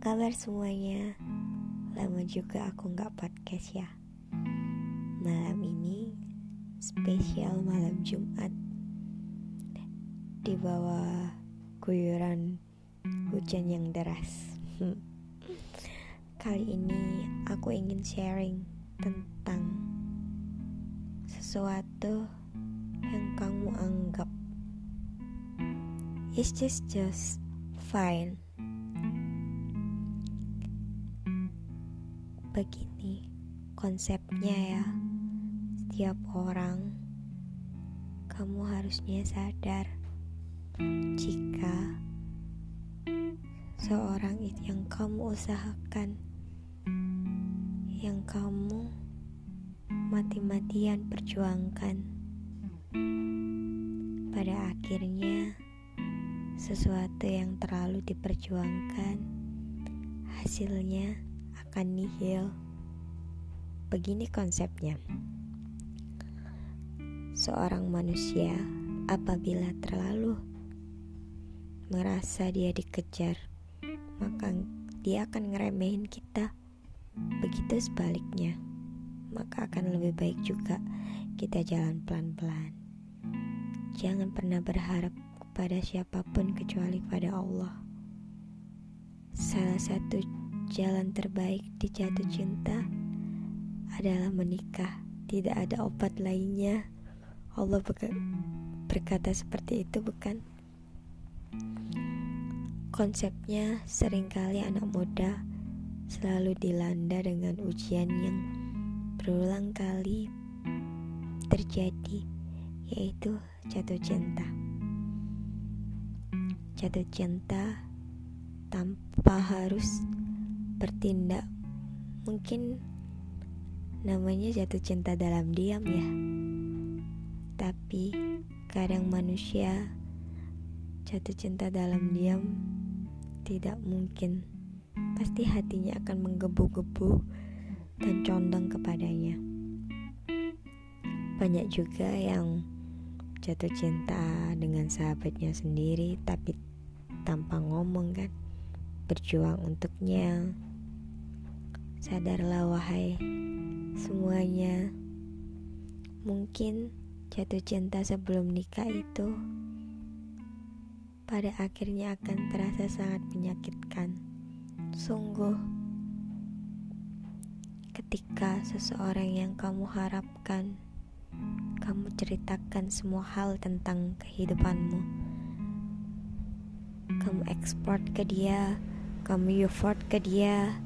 kabar semuanya? Lama juga aku nggak podcast ya. Malam ini spesial malam Jumat di bawah guyuran hujan yang deras. Kali ini aku ingin sharing tentang sesuatu yang kamu anggap is just just fine begini konsepnya ya. Setiap orang kamu harusnya sadar jika seorang itu yang kamu usahakan yang kamu mati-matian perjuangkan pada akhirnya sesuatu yang terlalu diperjuangkan hasilnya akan nihil. Begini konsepnya. Seorang manusia apabila terlalu merasa dia dikejar, maka dia akan ngeremehin kita. Begitu sebaliknya, maka akan lebih baik juga kita jalan pelan-pelan. Jangan pernah berharap kepada siapa pun kecuali pada Allah. Salah satu jalan terbaik di jatuh cinta adalah menikah. Tidak ada obat lainnya. Allah berkata seperti itu, bukan? Konsepnya sering kali anak muda selalu dilanda dengan ujian yang berulang kali terjadi, yaitu jatuh cinta. Jatuh cinta tanpa harus bertindak. Mungkin namanya jatuh cinta dalam diam ya. Tapi kadang manusia jatuh cinta dalam diam tidak mungkin. Pasti hatinya akan menggebu-gebu dan condong kepadanya. Banyak juga yang jatuh cinta dengan sahabatnya sendiri tapi tanpa ngomong kan berjuang untuknya Sadarlah wahai semuanya. Mungkin jatuh cinta sebelum nikah itu Pada akhirnya akan terasa sangat menyakitkan. Sungguh Ketika seseorang yang kamu harapkan Kamu ceritakan semua hal tentang kehidupanmu. Kamu ekspor ke dia Kamu effort ke dia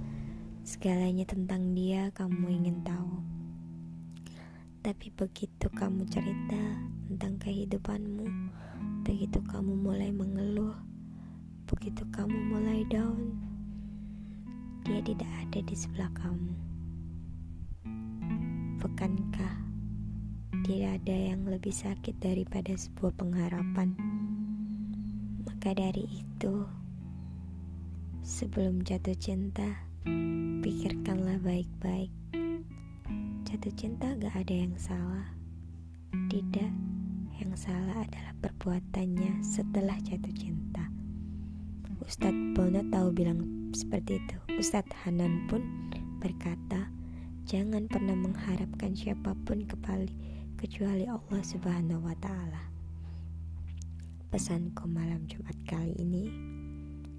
Segalanya tentang dia kamu ingin tahu. Tapi begitu kamu cerita tentang kehidupanmu, begitu kamu mulai mengeluh, begitu kamu mulai down, dia tidak ada di sebelah kamu. Bukankah tidak ada yang lebih sakit daripada sebuah pengharapan? Maka dari itu, sebelum jatuh cinta, Pikirkanlah baik-baik. Jatuh cinta gak ada yang salah. Tidak, yang salah adalah perbuatannya setelah jatuh cinta. Ustadz Bono tahu bilang seperti itu. Ustadz Hanan pun berkata, jangan pernah mengharapkan siapa pun kembali kecuali Allah Subhanahu wa taala. Pesanku malam Jumat kali ini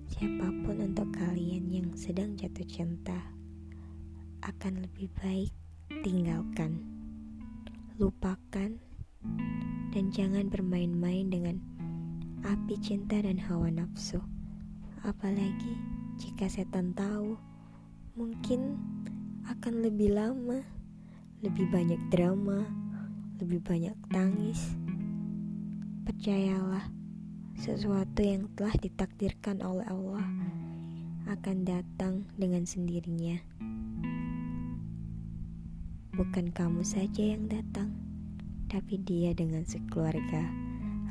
Siapa pun untuk kalian yang sedang jatuh cinta akan lebih baik tinggalkan, lupakan, dan jangan bermain-main dengan api cinta dan hawa nafsu. Apalagi jika setan tahu, mungkin akan lebih lama, lebih banyak drama, lebih banyak tangis. Percayalah sesuatu yang telah ditakdirkan oleh Allah akan datang dengan sendirinya. Bukan kamu saja yang datang, tapi dia dengan sekeluarga.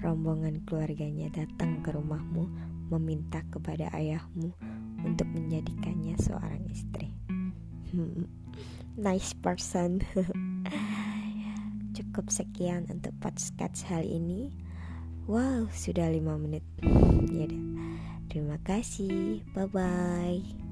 Rombongan keluarganya datang ke rumahmu meminta kepada ayahmu untuk menjadikannya seorang istri. nice person. Cukup sekian untuk podcast kali ini. Wow, sudah lima menit. Ya Terima kasih. Bye bye.